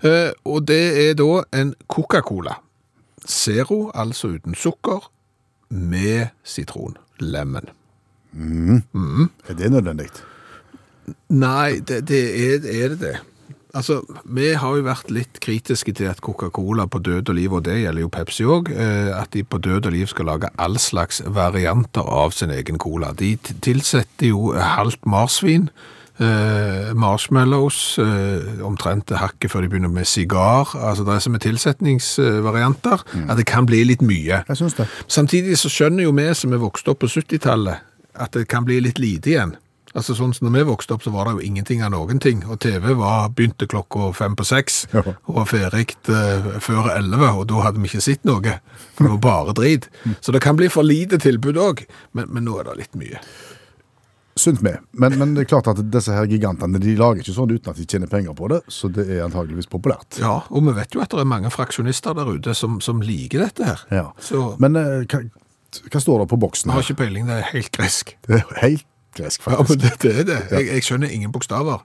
Eh, og det er da en Coca-Cola. Zero, altså uten sukker, med sitron. Mm. Er det nødvendig? Nei, det, det er, er det det. Altså, vi har jo vært litt kritiske til at Coca-Cola på død og liv, og det gjelder jo Pepsi òg, at de på død og liv skal lage all slags varianter av sin egen cola. De tilsetter jo halvt marsvin, eh, marshmallows, eh, omtrent hakket før de begynner med sigar. Altså, det er som er tilsetningsvarianter, at det kan bli litt mye. Jeg synes det. Samtidig så skjønner jo vi som er vokst opp på 70-tallet, at det kan bli litt lite igjen. Altså sånn som når vi vokste opp, så var det jo ingenting av noen ting. Og TV var, begynte klokka fem på seks, Ja. og var ferdig eh, før elleve, og da hadde vi ikke sett noe. Det var bare drit. Så det kan bli for lite tilbud òg, men, men nå er det litt mye. Sunt med. Men, men det er klart at disse her gigantene de lager ikke sånn uten at de tjener penger på det, så det er antageligvis populært. Ja, og vi vet jo at det er mange fraksjonister der ute som, som liker dette her. Ja. Så Men eh, hva, hva står det på boksen Jeg har ikke peiling, det er helt gresk. (laughs) Det er helt gresk, Ja, men faktisk. det, det er det. Jeg, jeg skjønner ingen bokstaver.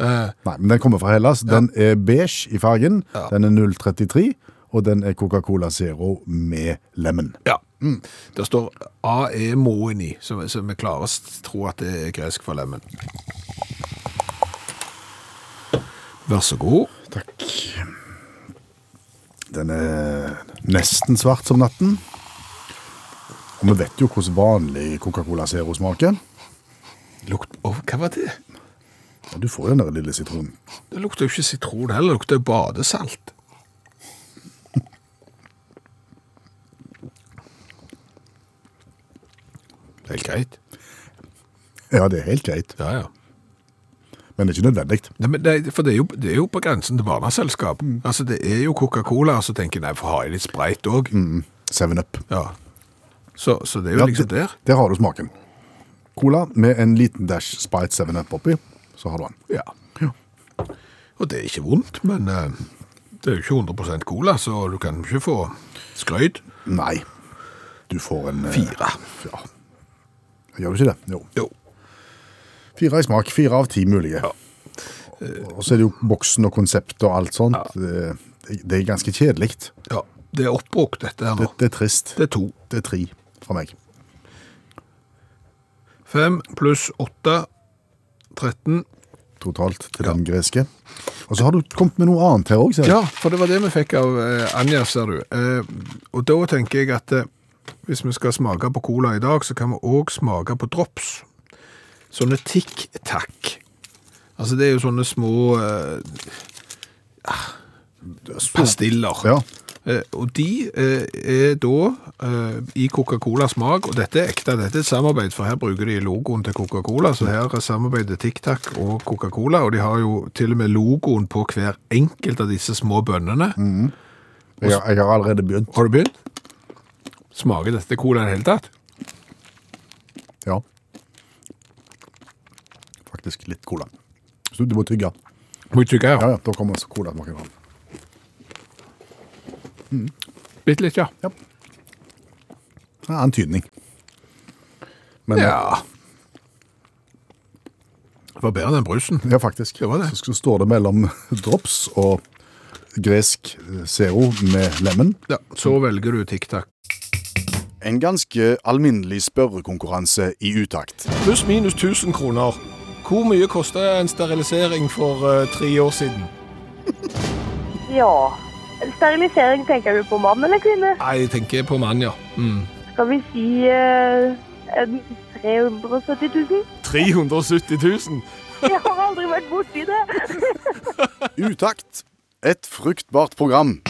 Uh, Nei, men den kommer fra Hellas. Den er beige i fargen. Ja. Den er 033, og den er Coca-Cola Zero med lemon. Ja. Det står AE Moeni, som, som vi klarer å tro at det er gresk for lemen. Vær så god. Takk. Den er nesten svart som natten. Og vi vet jo hvordan vanlig Coca-Cola Zero smaker. Lukt, oh, hva var det? Ja, Du får jo den der lille sitronen. Det lukter jo ikke sitron heller, det lukter badesalt. Helt greit. Ja, det er helt greit, Ja, ja. men det er ikke nødvendig. Nei, men det, for det er, jo, det er jo på grensen til barneselskap. Altså, det er jo Coca-Cola, og så tenker jeg, nei, for har jeg litt spreit òg? Seven Up. Ja. Så, så det er jo Ja, liksom der. Der har du smaken. Cola med en liten dash Sprite 7 Up oppi, så har du den. Ja. Og det er ikke vondt, men eh, det er jo ikke 100 cola, så du kan ikke få skrøyd. Nei, du får en... eh, Fire. Ja. Gjør du ikke det? Jo. Jo. Fire i smak, fire av ti mulige. Og så er det jo boksen og konsept og alt sånt. Det, det er ganske kjedelig. Ja. Det er oppbrukt, dette her Det, nå. det er trist. Det er to. Det er tre fra meg. Fem pluss åtte. 13. Totalt til den greske. Og så har du kommet med noe annet her òg, ser jeg. Ja, for det var det vi fikk av eh, Anja, ser du. Eh, og da tenker jeg at eh, hvis vi skal smake på cola i dag, så kan vi òg smake på drops. Sånne tic-tac. Altså, det er jo sånne små eh, pastiller. Ja. Eh, og de eh, er da eh, i Coca-Cola-smak, og dette er ekte, dette er et samarbeid, for her bruker de logoen til Coca-Cola, så her er samarbeidet Tac og Coca-Cola, og de har jo til og med logoen på hver enkelt av disse små bønnene. Jeg, jeg har allerede begynt. Har du begynt? Smaker dette cola i det hele tatt? Ja. Faktisk litt cola. Så du må tygge. Må jeg tygge, Ja, ja. ja, da kommer colasmaken fram. Bitte litt, ja. Ja, antydning. Men ja, Ja. Det var bedre enn brusen. ja faktisk. Det var det. Så står det mellom drops og gresk zero med lemon. Ja, så velger du TikTak. En ganske alminnelig spørrekonkurranse i utakt. Pluss minus 1000 kroner. Hvor mye koster en sterilisering for uh, tre år siden? (laughs) Ja. Sterilisering, tenker du på mann eller kvinne? Nei, jeg tenker på mann, ja. Mm. Skal vi si uh, 370 000. 370 000? Jeg har aldri vært borti det. (laughs) Utakt. Et fruktbart program.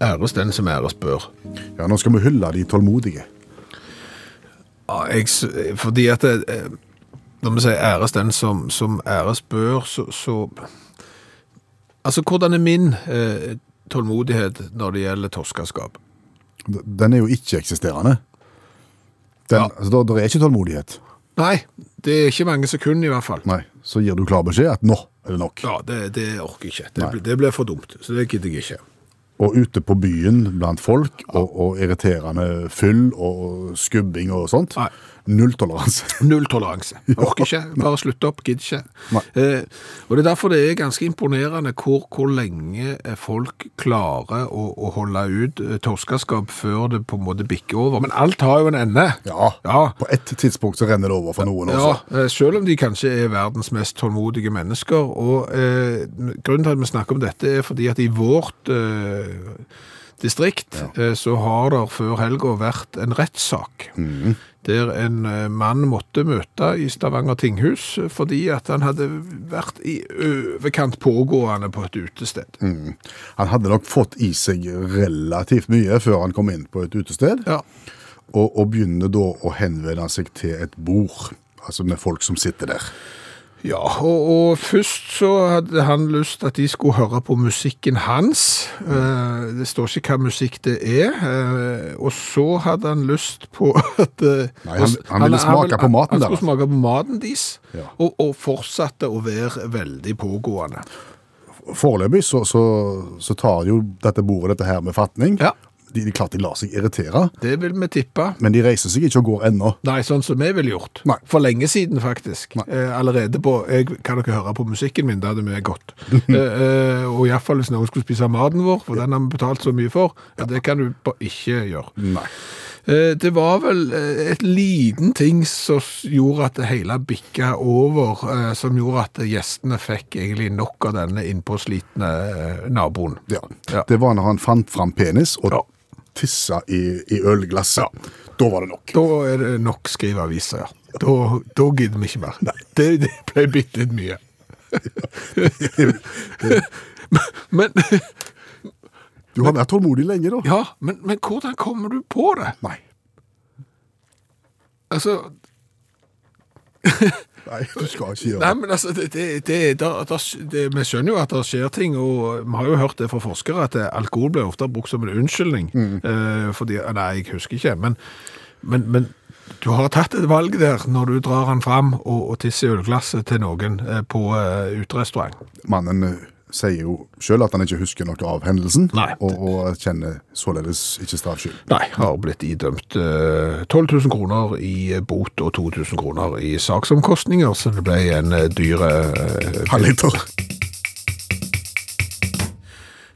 Æres den som æres bør. Ja, nå skal vi hylle de tålmodige. Ja, jeg, fordi at det, eh, Når vi sier æres den som, som æres bør, så, så Altså, hvordan er min eh, tålmodighet når det gjelder torskeskap? Den er jo ikke-eksisterende. Ja. altså, da, der er ikke tålmodighet. Nei, det er ikke mange sekunder i hvert fall. Nei, Så gir du klar beskjed at nå er det nok. Ja, det, det orker jeg ikke. Det, det blir for dumt, så det gidder jeg ikke. Og ute på byen blant folk, og, og irriterende fyll og skubbing og sånt. Nei. Null toleranse. (laughs) Null toleranse. Orker ikke. Bare slutt opp. Gidder ikke. Eh, og Det er derfor det er ganske imponerende hvor, hvor lenge eh, folk klarer å, å holde ut eh, torskeskap før det på en måte bikker over. Men alt har jo en ende. Ja, Ja. På et tidspunkt så renner det over for noen også. Ja, selv om de kanskje er verdens mest tålmodige mennesker. Og eh, grunnen til at vi snakker om dette er fordi at i vårt eh, distrikt ja. så har det før helga vært en rettssak. Der en eh, mann måtte møte i Stavanger tinghus fordi at han hadde vært i overkant pågående på et utested. Han hadde nok fått i seg relativt mye før han kom inn på et utested, Ja. og, og begynner da å henvende seg til et bord. Altså med folk som sitter der. Ja, og, og først så hadde han lyst at de skulle høre på musikken hans. Eh, det står ikke hva musikk det er. Eh, og så hadde han lyst på at eh, Nei, han- han ville smake på maten Han skulle smake på maten deres, Ja. og, og fortsatte å være veldig pågående. Foreløpig så, så, så tar jo dette bordet dette her med fatning. Ja. De, de klart de lar seg irritere, Det vil vi tippe. men de reiser seg ikke og går ennå. Nei, sånn som vi ville gjort. Nei. For lenge siden, faktisk. Nei. Eh, allerede på jeg, Kan dere høre på musikken min? Det hadde vi gått. eh, eh, og iallfall hvis noen skulle spise maten vår, for den har vi betalt så mye for. Det kan du bare ikke gjøre. Nei. Eh, det var vel eh, et liten ting som s- gjorde at det hele bikka over, eh, som gjorde at gjestene fikk egentlig nok av denne innpåslitne eh, naboen. Ja. Ja. Det var når han fant fram penis og Ja. Tissa i, i ølglasset. Da var det nok. Da er det nok skriveaviser, ja. Da, da gidder vi ikke mer. Det, det ble bitte litt mye. (laughs) Men, Du har vært tålmodig lenge, da. ja, men, men hvordan kommer du på det? Nei. Altså, Nei, du skal ikke gjøre det. nei, men altså, det, det, det, det, vi skjønner jo at det skjer ting, og vi har jo hørt det fra forskere, at eh, alkohol blir ofte brukt som en unnskyldning. Eh, fordi, nei, jeg husker ikke, men, men, men du har tatt et valg der når du drar han fram og, og tisser i ølglasset til noen eh, på uh, uterestaurant. Mannen eh, sier jo sjøl at han ikke husker noe av hendelsen, Nei. og, og kjenner således ikke straffskyld. Nei, har blitt idømt eh, 12 000 kroner i bot og 2000 kroner i saksomkostninger, så det ble en eh, dyr eh, Halvliter.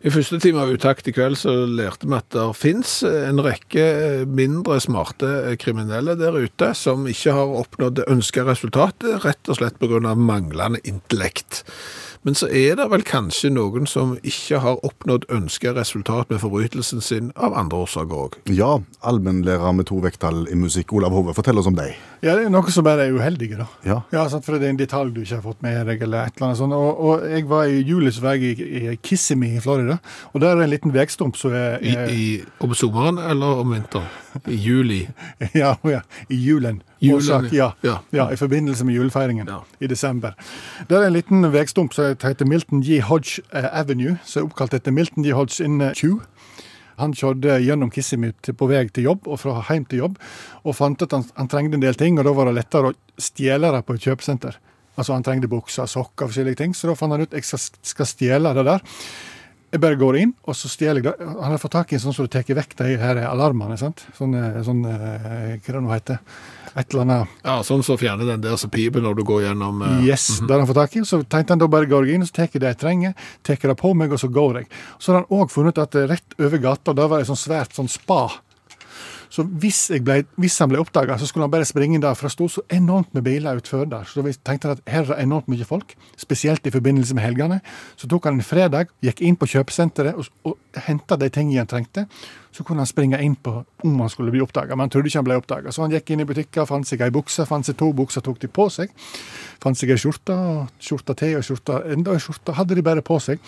I første time av Utakt i kveld så lærte vi at det finnes en rekke mindre smarte kriminelle der ute som ikke har oppnådd ønska resultatet, rett og slett pga. manglende intellekt. Men så er det vel kanskje noen som ikke har oppnådd ønska resultat med forbrytelsen sin av andre årsaker òg. Ja, allmennlærer med to vekttall i musikk, Olav Hove, fortell oss om deg. Ja, det er noe som bare er uheldige, da. Ja. Ja, sant, for det er en detalj du ikke har fått med deg, eller et eller annet sånt. Og, og jeg var i juli så var jeg i, i Kissimmee i Florida, og der er en liten vekstump som er, I, er i, om sommeren eller om vinteren? I juli. (laughs) Ja, ja, i julen. Årsak, ja. ja. Ja. i forbindelse med julefeiringen Ja. i desember. Der er en liten veistump som heter Milton G. Hodge eh, Avenue, som er oppkalt etter Milton G. Hodge in eh, Chew. Han kjørte gjennom Kissimmee på vei til jobb og fra hjem til jobb, og fant at han, han trengte en del ting, og da var det lettere å stjele det på et kjøpesenter. Altså Han trengte bukser, sokker og forskjellige ting, så da fant han ut jeg skal, skal stjele det der. Jeg bare går inn, og så stjeler jeg det. Han har fått tak i en sånn som du tar vekk de her alarmene. sant? Sånn, eh, sånn eh, hva det nå heter Et eller annet Ja, Sånn som fjerner den der som piper når du går gjennom uh, Yes, det har han fått tak i. Så tenkte han da bare går jeg inn, så tar jeg det jeg trenger, tar det på meg, og så går jeg. Så har han òg funnet at rett over gata, der var det et sånn svært sånn spa. Så hvis, ble, hvis han ble oppdaga, så skulle han bare springe inn der, for det sto så enormt med biler utfor der. Så vi tenkte at her er enormt mye folk, spesielt i forbindelse med helgene. Så tok han en fredag, gikk inn på kjøpesenteret og, og henta de tingene han trengte. Så kunne han springe inn på om han skulle bli oppdaga, men han trodde ikke han ble oppdaga. Så han gikk inn i butikker, fant seg ei bukse, fant seg to bukser, tok de på seg. Fant seg ei skjorte, skjorte til og skjorte enda ei skjorte, hadde de bare på seg.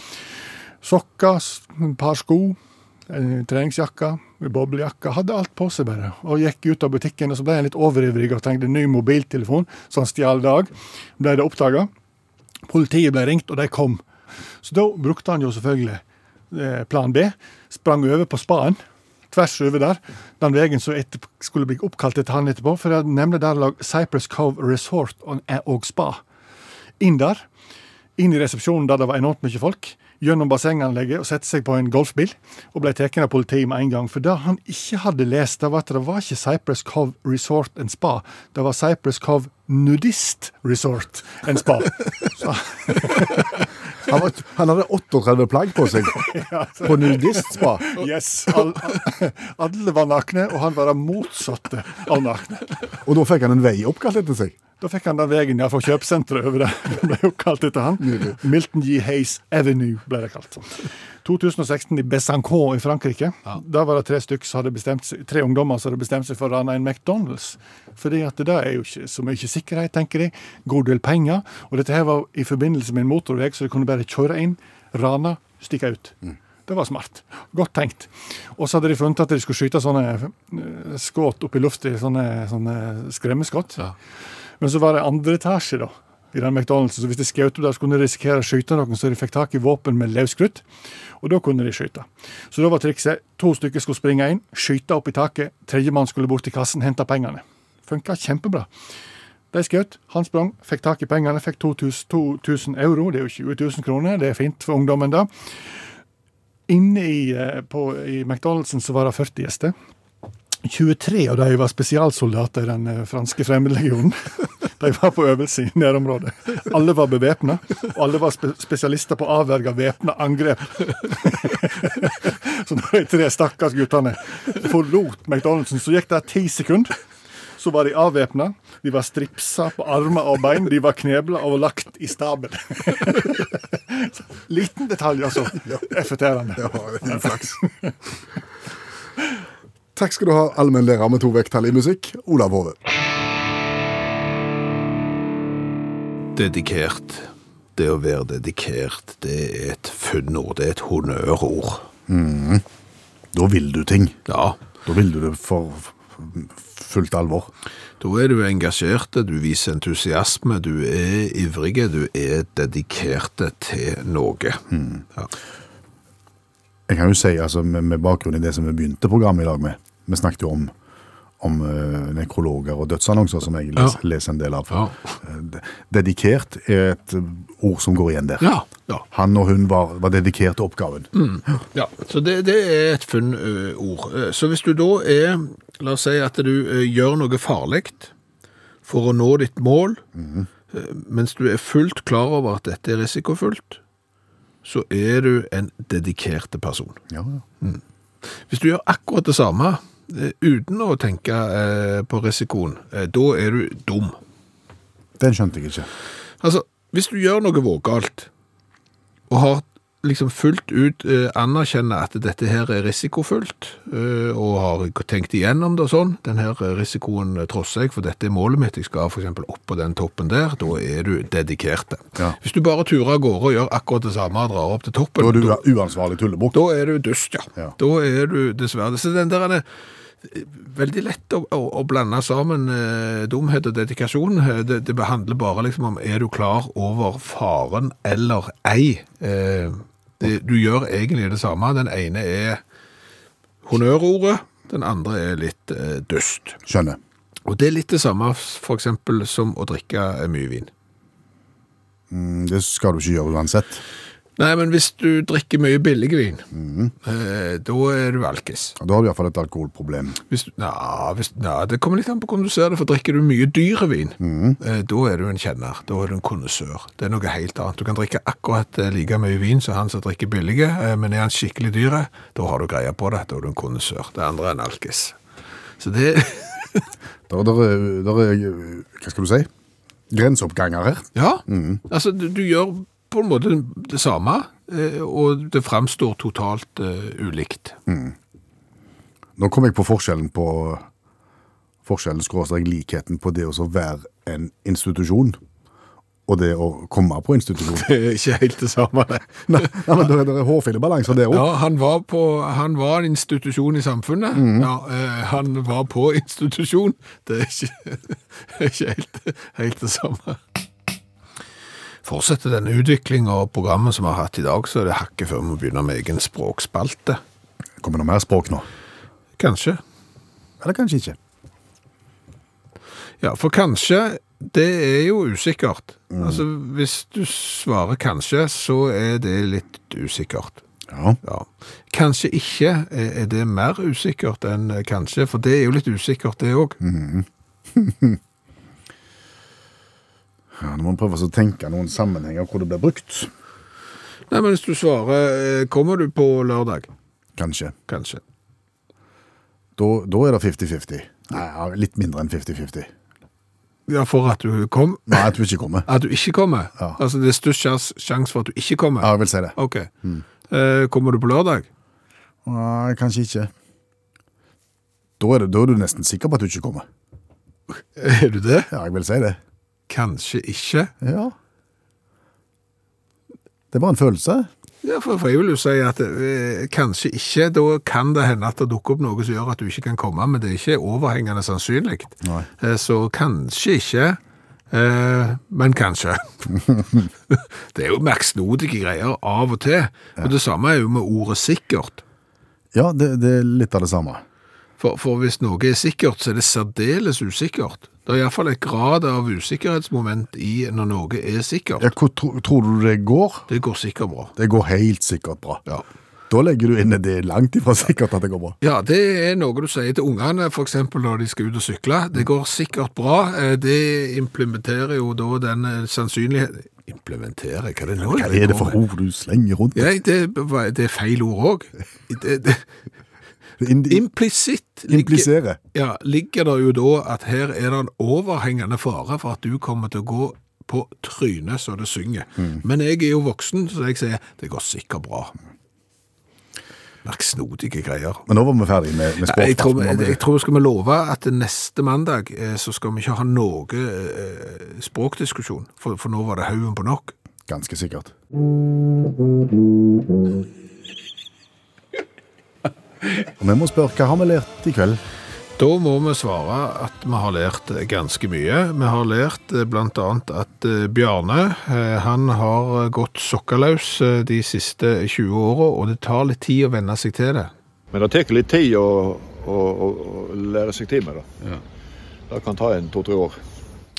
Sokker, et par sko, treningsjakke, en boblejakke. Hadde alt på seg bare. Og gikk ut av butikken, og så ble han litt overivrig og trengte en ny mobiltelefon, så han stjal dag. Ble det oppdaga. Politiet ble ringt, og de kom. Så da brukte han jo selvfølgelig eh, plan B. Sprang over på spaden. Tvers over der. Den veien som skulle bli oppkalt etter han etterpå. For nemlig der lå Cypress Cove Resort og spa. Inn der. Inn i resepsjonen der det var enormt mye folk. Gjennom bassenganlegget og sette seg på en golfbil. Og ble tatt av politiet med en gang. For det han ikke hadde lest, det var at det var ikke Cypress Cove Resort and Spa. Det var Cypress Cove Nudist Resort and Spa. (laughs) (laughs) Han, var, han hadde 38 plagg på seg (laughs) på nudistspa. yes, all, alle var nakne, og han var det motsatte av nakne. Og da fikk han en vei oppkalt etter seg. Da fikk han den veien ja, fra kjøpesenteret over der. (laughs) Det ble jo kalt etter han. Milton G. Hayes Avenue ble det kalt. 2016 i Besançon i Frankrike. Da var det tre stykk som hadde bestemt seg, tre ungdommer som hadde bestemt seg for å rane en McDonald's. Fordi at det er jo ikke så mye sikkerhet, tenker de. God del penger. Og dette her var i forbindelse med en motorvei, så de kunne bare kjøre inn, rane, stikke ut. Det var smart. Godt tenkt. Og så hadde de funnet at de skulle skyte sånne eh, skudd opp i lufta, sånne, sånne skremmeskudd. Men så var det andre etasje, da. I den McDonald's, så Hvis de skjøt opp der, så kunne de risikere å skyte noen, så de fikk tak i våpen med løskrutt. Og da kunne de skyte. Så da var trikset to stykker skulle springe inn, skyte opp i taket. Tredjemann skulle bort til kassen, hente pengene. Funka kjempebra. De skjøt, han sprang, fikk tak i pengene, fikk 2000, 2000 euro. Det er jo 20 000 kroner, det er fint for ungdommen, da. Inne i, eh, på, i McDonald'sen så var det 40 gjester. 23 av de var spesialsoldater i den eh, franske fremmedlegionen. (laughs) De var på øvelse i nærområdet. Alle var bevæpna, og alle var spe spesialister på å avverge væpna angrep. (laughs) Så når de tre stakkars guttene forlot McDonald'sen, så gikk det ti sekunder. Så var de avvæpna, de var stripsa på armer og bein, de var knebla og lagt i stabel. (laughs) Liten detalj, altså. Effekterende. Ja, det er flaks. Takk skal du ha, allmennlærer med to vekttall i musikk, Olav Hove. Dedikert. Det å være dedikert, det er et funnord, det er et honnørord. Da vil du ting. Ja, Da vil du det for fullt alvor. da er du engasjert, du viser entusiasme, du er ivrig, du er dedikert til noe. Ja. Jeg kan jo si, altså, med, bakgrunn i det som vi begynte programmet i dag med, vi snakket jo om, om eh, nekrologer og dødsannonser, som jeg leser, Ja. leser en del av. Ja. Eh, Dedikert er et eh, ord som går igjen der. Ja, ja. Han og hun var, var dedikert til oppgaven. Ja, så det, det er et funnord. Så hvis du da er, la oss si at du eh, gjør noe farlig for å nå ditt mål, eh, mens du er fullt klar over at dette er risikofullt, så er du en dedikert person. Ja, ja. Hvis du gjør akkurat det samme, eh, uten å tenke eh, på risikoen, eh, da er du dum. Den skjønte jeg ikke. Altså, hvis du gjør noe vågalt, og har liksom fullt ut eh, anerkjenner at dette her er risikofullt, eh, og har tenkt igjennom det og sånn, den her eh, risikoen eh, trosser jeg, for dette er målet mitt, jeg skal eksempel opp på den toppen der, da er du dedikert. Ja. Hvis du bare turer av gårde og gjør akkurat det samme og drar opp til toppen, Da er du uansvarlig tullebukk. da er du dust, ja. Ja. Da er du dessverre. Så den der er veldig lett å, å, å blande sammen eh, dumhet og dedikasjon. Eh, Det, det handler bare liksom om er du klar over faren eller ei. Eh, du gjør egentlig det samme. Den ene er honnørordet, den andre er litt eh, dust. Skjønner. Og det er litt det samme for eksempel som å drikke eh, mye vin. Mm, Det skal du ikke gjøre uansett. Nei, men hvis du drikker mye billig vin, eh, da er du alkis. Da har du iallfall et alkoholproblem. Hvis, ja, hvis, na, det kommer litt an på hvordan du ser det, for drikker du mye dyre vin, eh, da er du en kjenner, da er du en kondisør. Det er noe helt annet. Du kan drikke akkurat eh, like mye vin som han som drikker billige, eh, men er han skikkelig dyre, da har du greie på det, da er du en kondisør. Det andre er en alkis. Så det (laughs) Der, der, er- der er, hva skal du si, grenseoppganger her. Ja. Altså, du, du gjør på en måte det samme, eh, og det framstår totalt eh, ulikt. Nå kom jeg på forskjellen på forskjellen skråstrek likheten på det å være en institusjon og det å komme på institusjon. (laughs) Det er ikke helt det samme, det. (laughs) Nei, nei, men det er, det er hårfine balanser der òg. Ja, han var, på, han var en institusjon i samfunnet. Ja, eh, han var på institusjon. Det er ikke, (laughs) ikke helt, helt det samme. Fortsetter denne utviklingen av programmet som vi har hatt i dag, så er det hakket før vi begynner med egen språkspalte. Kommer det mer språk nå? Kanskje. Eller kanskje ikke. Ja, for kanskje, det er jo usikkert. Altså, hvis du svarer kanskje, så er det litt usikkert. Ja. Ja. Kanskje ikke er det mer usikkert enn kanskje, for det er jo litt usikkert det òg. (laughs) ja Nå må man prøve å tenke noen sammenhenger hvor det blir brukt. Nei, men hvis du svarer eh, 'kommer du på lørdag'? Kanskje. Kanskje. Da, da er det 50-50. Nei, litt mindre enn 50-50. Ja, for at du kom Nei, at du ikke kommer. (laughs) At du ikke kommer? Ja. Altså det er størst sjans- sjanse for at du ikke kommer? Ja, jeg vil si det. Ok. Eh, kommer du på lørdag? Nei, kanskje ikke. Da er, det, da er du nesten sikker på at du ikke kommer. (laughs) Er du det? Ja, jeg vil si det. Kanskje ikke? Ja. Det var en følelse. Ja, for, for jeg vil jo si at eh, kanskje ikke. Da kan det hende at det dukker opp noe som gjør at du ikke kan komme, men det er ikke overhengende sannsynlig. Nei. Eh, så kanskje ikke, eh, men kanskje. (laughs) det er jo merksnodige greier av og til. Og det samme er jo med ordet sikkert. Ja, det, det er litt av det samme. For, for hvis noe er sikkert, så er det særdeles usikkert. Det er iallfall et grad av usikkerhetsmoment i når noe er sikkert. Ja, hvor tro, tror du det går? Det går sikkert bra. Det går helt sikkert bra. Ja. Da legger du inn det er langt ifra sikkert at det går bra. Ja, det er noe du sier til ungene, eksempel når de skal ut og sykle. Det går sikkert bra. Eh, Det implementerer jo da den sannsynligheten sannsynlighet... Implementere, hva er det nå? Hva er det for ord du slenger rundt? Ja, det, det er feil ord òg. Implisitt ligger, ja, ligger det jo da at her er det en overhengende fare for at du kommer til å gå på trynet så det synger. Men jeg er jo voksen, så jeg sier det går sikkert bra. Merksnodige greier. Men nå var vi ferdig med, med Nei, Jeg tror, jeg, jeg tror vi skal vi love at neste mandag eh, så skal vi ikke ha noe eh, språkdiskusjon, for, for nå var det haugen på nok. Ganske sikkert. Og vi må spørre, hva har vi lært i kveld? Da må vi svare at vi har lært ganske mye. Vi har lært bl.a. blant annet at eh, Bjarne, eh, han har gått sokkeløs eh, de siste 20 årene, og det tar litt tid å venne seg til det. Men det tar litt tid å, å, å, å lære seg til med det. Det kan ta en to-tre år.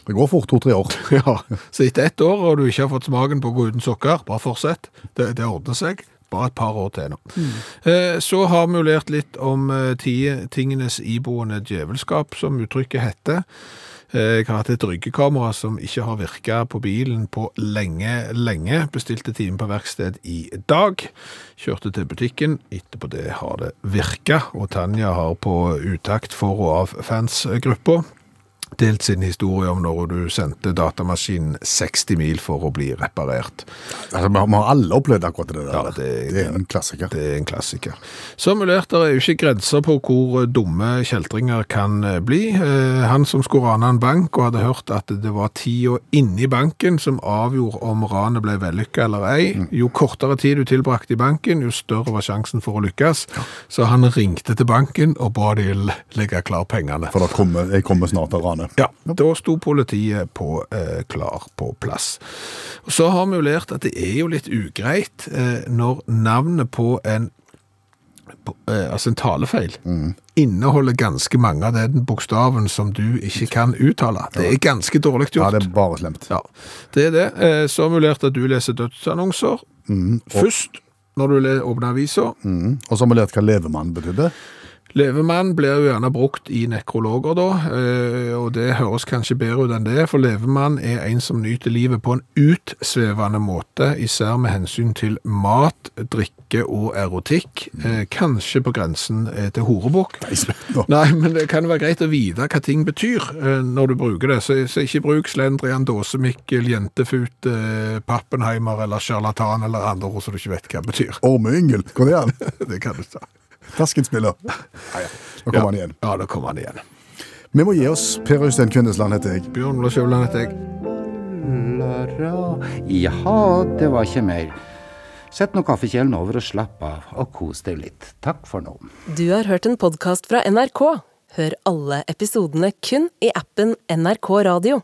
Det går fort to-tre år. (laughs) Ja, Så etter ett år og du ikke har fått smaken på å gå uten sokker, bare fortsett. Det, det ordner seg. Bare et par år til nå. Mm. Så har vi lært litt om eh, ti tingenes iboende djevelskap, som uttrykket heter. Jeg har hatt et ryggekamera som ikke har virket på bilen på lenge, lenge. Bestilte time på verksted i dag. Kjørte til butikken. Etterpå det har det virket. Og Tanja har på utakt for og av fansgruppa delt sin historie om når du sendte datamaskinen 60 mil for å bli reparert. Altså, vi har- alle opplevd akkurat det der. Ja, det- det er en klassiker. Det er en klassiker. Som mulert, det er jo ikke grenser på hvor dumme kjeltringer kan eh, bli. Eh, Han som skulle rane en bank og hadde hørt at det var tida inni banken som avgjorde om ranet ble vellykka eller ei. Jo kortere tid du tilbrakte i banken, jo større var sjansen for å lykkes. Så han ringte til banken og ba de legge klar pengene. For det kommer, jeg kommer snart til ranet. Ja, da sto politiet på, eh, klar på plass. Og så har vi jo lært at det er jo litt ugreit eh, når navnet på en, på, eh, altså en talefeil inneholder ganske mange av den bokstaven som du ikke kan uttale. Det er ganske dårlig gjort. Ja, det er bare slemt. Ja, det er det. Eh, Så har vi lært at du leser dødsannonser først når du åpner avisa. Mm. Og så har vi lært hva levemann betydde. Levemann blir jo gjerne brukt i nekrologer da, eh, og det høres kanskje bedre ut enn det, for levemann er en som nyter livet på en utsvevende måte, især med hensyn til mat, drikke og erotikk, eh, kanskje på grensen eh, til horebukk. Nei, men det kan være greit å vite hva ting betyr når du bruker det. Så, ikke bruk Slendrian, Dåsemikkel, Jentefut, Pappenheimer eller Charlatan eller andre ord som du ikke vet hva betyr. Ormeyngel, går det an? (laughs) Det kan du ta. Taskenspiller. Ja, ja. Nå kommer han igjen. Ja, da kommer han igjen. Vi må gi oss. Per Øystein Kvindesland heter jeg. Bjørn Olav Skjøvland heter jeg. Lara Jaha, det var ikke mer. Sett nå kaffekjelen over og slapp av, og kos deg litt. Takk for nå. Du har hørt en podkast fra NRK. Hør alle episodene kun i appen NRK Radio.